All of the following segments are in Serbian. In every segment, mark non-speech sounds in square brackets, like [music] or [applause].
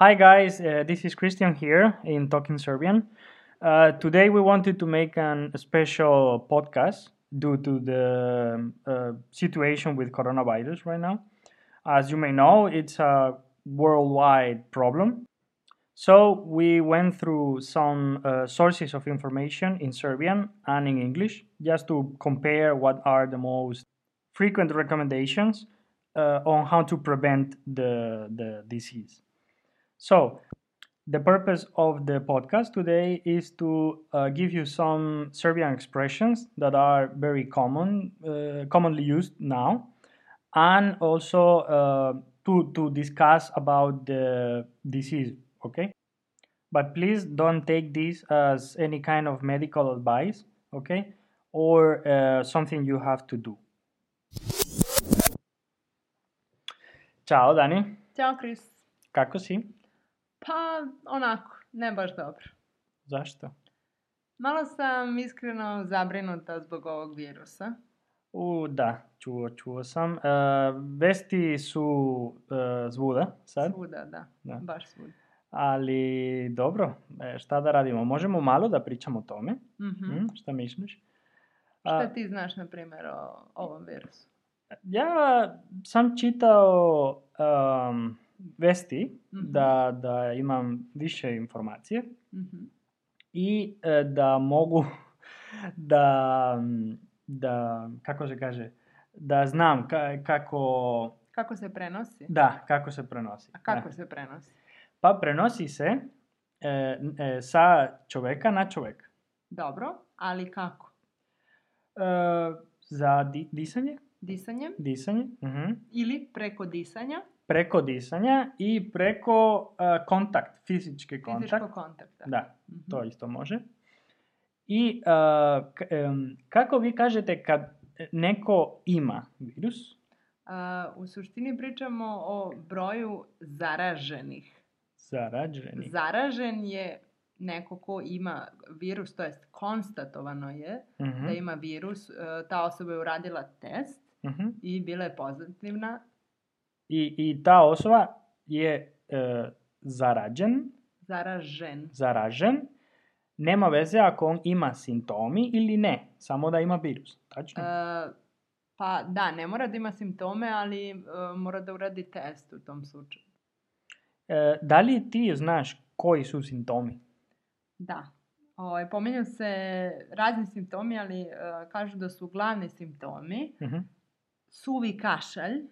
Hi guys, uh, this is Christian here in Talking Serbian. Uh, today we wanted to make an, a special podcast due to the um, uh, situation with coronavirus right now. As you may know, it's a worldwide problem. So we went through some uh, sources of information in Serbian and in English just to compare what are the most frequent recommendations uh, on how to prevent the, the disease. So, the purpose of the podcast today is to uh, give you some Serbian expressions that are very common, uh, commonly used now, and also uh, to, to discuss about the disease, okay? But please don't take this as any kind of medical advice, okay? Or uh, something you have to do. Ćao, Dani. Ćao, Kris. Kako si? Pa, onako, ne baš dobro. Zašto? Malo sam iskreno zabrinuta zbog ovog virusa. U, da, čuo, čuo sam. E, vesti su e, zvuda sad, Svuda, da. Da. Baš svuda. ali dobro, e, šta da radimo? Možemo malo da pričamo o tome. Mhm. Mm, šta misliš? A, Šta ti znaš, na primjer, o ovom virusu? Ja sam čitao um, vesti Mhm. da, da imam više informacije Mhm. i e, da mogu [laughs] da, da, kako se kaže, da znam ka- kako, Kako se prenosi? da, kako se prenosi. A kako Da. se prenosi? Pa prenosi se e, e, sa čoveka na čoveka. Dobro, ali kako? E, za di- disanje, Disanjem disanje, mhm, ili preko disanja, preko disanja i preko e, kontakt, fizički kontakt. fizičkog kontakta. Da, Mhm. to isto može. I k- em, kako vi kažete kad neko ima virus? A, u suštini pričamo o broju zaraženih. Zarađeni. Zaražen je neko ko ima virus, to jest konstatovano je Mhm, da ima virus, ta osoba je uradila test mhm. i bila je pozitivna, I, I ta osoba je e, zarađen, zaražen. zaražen, nema veze ako on ima simptomi ili ne, samo da ima virus. Tačno? E, pa da, ne mora da ima simptome, ali e, mora da uradi test u tom slučaju. E, da li ti znaš koji su simptomi? Da. Ovaj, pominju se razni simptomi, ali e, kažu da su glavni simptomi Mhm, suvi kašalj,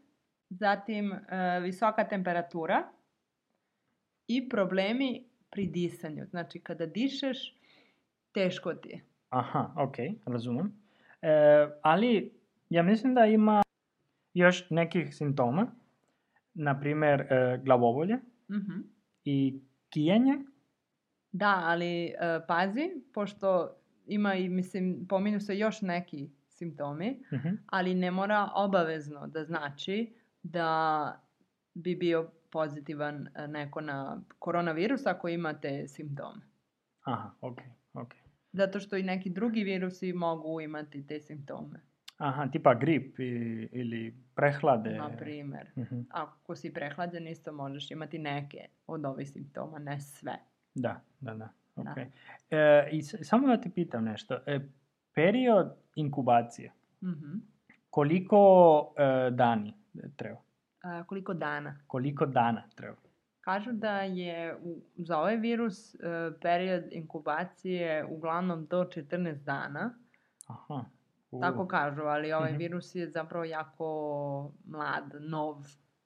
zatim e, visoka temperatura i problemi pri disanju. Znači, kada dišeš, teško ti je. Aha, ok, razumem. E, ali ja mislim da ima još nekih simptoma, na primjer e, glavobolje Mhm. i kijanje. Da, ali e, pazi, pošto ima i, mislim, pominju se još neki simptomi, Mhm, ali ne mora obavezno da znači da bi bio pozitivan e, neko na koronavirus ako ima te simptome. Aha, ok, ok. Zato što i neki drugi virusi mogu imati te simptome. Aha, tipa grip i, ili prehlade. Na primer, Mhm, ako si prehlađen isto možeš imati neke od ovih simptoma, ne sve. Da, da, da. Da. ok. E, I samo da te pitam nešto. E, period inkubacije, Mhm. Koliko e, dani treba? A, koliko dana? Koliko dana treba? Kažu da je u, za ovaj virus e, period inkubacije uglavnom do 14 dana. Aha. u, Tako kažu, ali ovaj Mhm. virus je zapravo jako mlad, nov.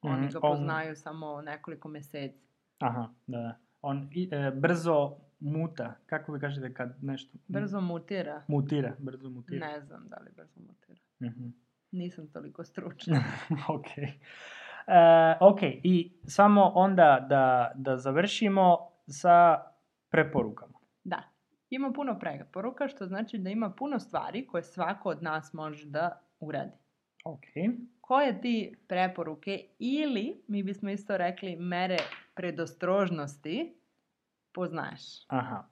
Oni Mhm, ga on- poznaju samo nekoliko meseci. Aha, da, da. On i, e, brzo muta. Kako vi kažete kad nešto... Brzo mutira. Mutira, brzo mutira. Ne znam da li brzo mutira. Mhm. Nisam toliko stručna. [laughs] ok. E, ok, i samo onda da, da završimo sa preporukama. Da. Ima puno preporuka, što znači da ima puno stvari koje svako od nas može da uradi. Ok. Koje ti preporuke ili, mi bismo isto rekli, mere predostrožnosti poznaješ? Aha.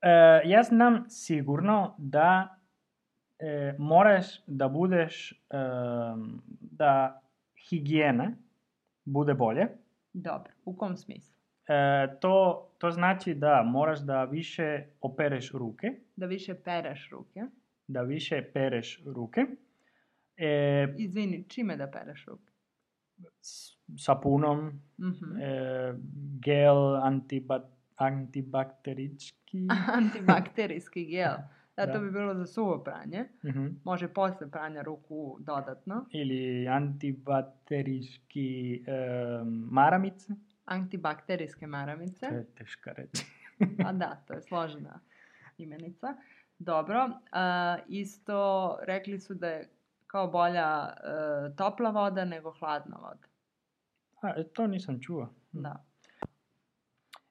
E, ja znam sigurno da e, moraš da budeš, em, da higijena bude bolje. Dobro. U kom smislu? E, to, to znači da moraš da više opereš ruke, Da više pereš ruke. da više pereš ruke. E, Izvini, čime da pereš ruke? s- sapunom, Mhm. e, gel antiba, antibakterički. [laughs] Antibakterijski gel. Da, to bi bilo za suvo pranje. Mhm. Može posle pranja ruku dodatno. Ili antibakterički e, maramice. Antibakterijske To maramice. je teška reći. [laughs] A da, to je složena imenica. Dobro. a, isto rekli su da je kao bolja e, topla voda nego hladna voda. A, e, to nisam čuo. Da.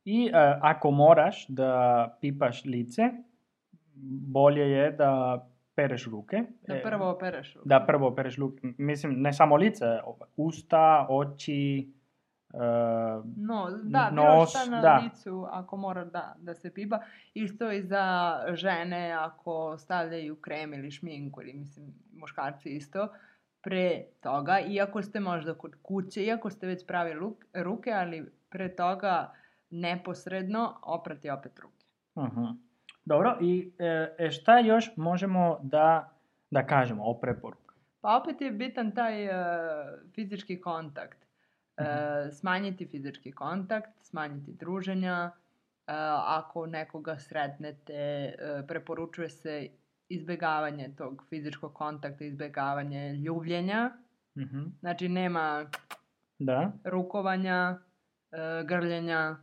I e, ako moraš da pipaš lice, bolje je da pereš ruke. Da E, prvo opereš ruku. Da prvo pereš ruke. Mislim, ne samo lice, usta, oči, e, No, da, nos, šta na da. licu ako mora da, da se pipa. Isto i za žene ako stavljaju krem ili šminku ili mislim muškarci isto pre toga, iako ste možda kod kuće, iako ste već pravi luk, ruke, ali pre toga neposredno oprati opet ruke. aha. Dobro, i e, e, šta još možemo da, da kažemo o preporuku? Pa opet je bitan taj e, fizički kontakt. E, smanjiti fizički kontakt, smanjiti druženja. E, ako nekoga sretnete, e, preporučuje se izbjegavanje tog fizičkog kontakta, izbjegavanje ljubljenja. Mhm. Znači nema Da. rukovanja, e, grljenja,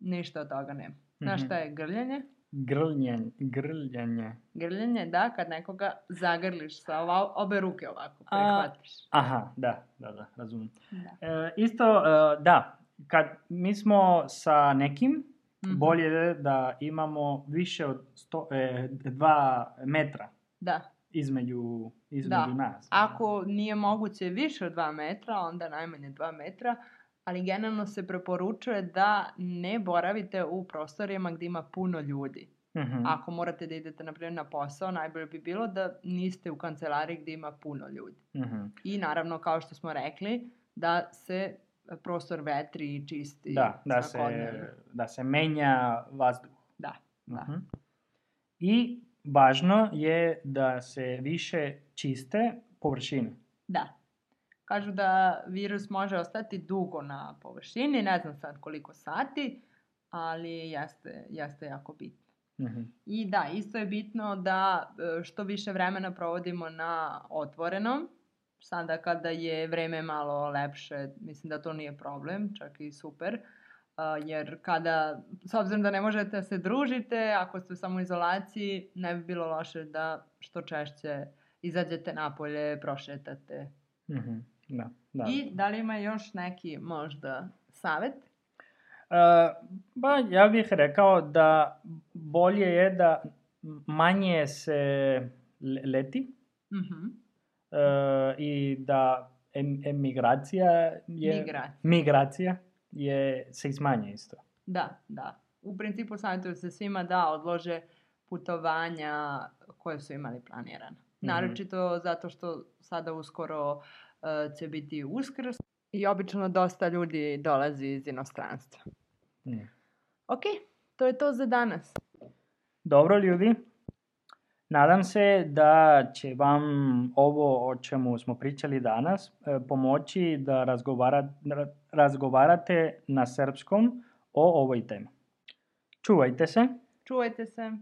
ništa od toga nema. Znaš Mhm. šta je grljenje? Grljenje, grljenje. Grljenje, da, kad nekoga zagrliš sa ova, obe ruke ovako, A, prihvatiš. Aha, da, da, da, razumijem. Da. E, isto, e, da, kad mi smo sa nekim, Mhm. bolje je da imamo više od sto, e, dva metra Da. između, između Da. nas. Ako nije moguće više od 2 metra, onda najmanje 2 metra, ali generalno se preporučuje da ne boravite u prostorijama gdje ima puno ljudi. Mhm. Ako morate da idete, na primjer, na posao, najbolje bi bilo da niste u kancelariji gdje ima puno ljudi. Mhm. I naravno, kao što smo rekli, da se prostor vetri i čisti Da, da svakodnevno. se, da se menja vazduh. Da, da. Mhm. I važno je da se više čiste površine. Da. Kažu da virus može ostati dugo na površini, ne znam sad koliko sati, ali jeste, jeste jako bitno. Mhm. I da, isto je bitno da e, što više vremena provodimo na otvorenom. Sada kada je vreme malo lepše, mislim da to nije problem, čak i super. A, jer kada, s obzirom da ne možete da se družite, ako ste u samoizolaciji, ne bi bilo loše da što češće izađete napolje, prošetate. Mhm. Da, da. I da li ima još neki možda savet? E, ba, ja bih rekao da bolje je da manje se le- leti Mhm. e, i da em- emigracija je... Migracija. Migracija je, se smanje isto. Da, da. U principu savjetuju se svima da odlože putovanja koje su imali planirana. Naročito zato što sada uskoro uh, će biti uskrs i obično dosta ljudi dolazi iz inostranstva. Mm. Ok, to je to za danas. Dobro ljudi, nadam se da će vam ovo o čemu smo pričali danas e, pomoći da razgovara, ra- razgovarate na srpskom o ovoj temi. Čuvajte se. Čuvajte se.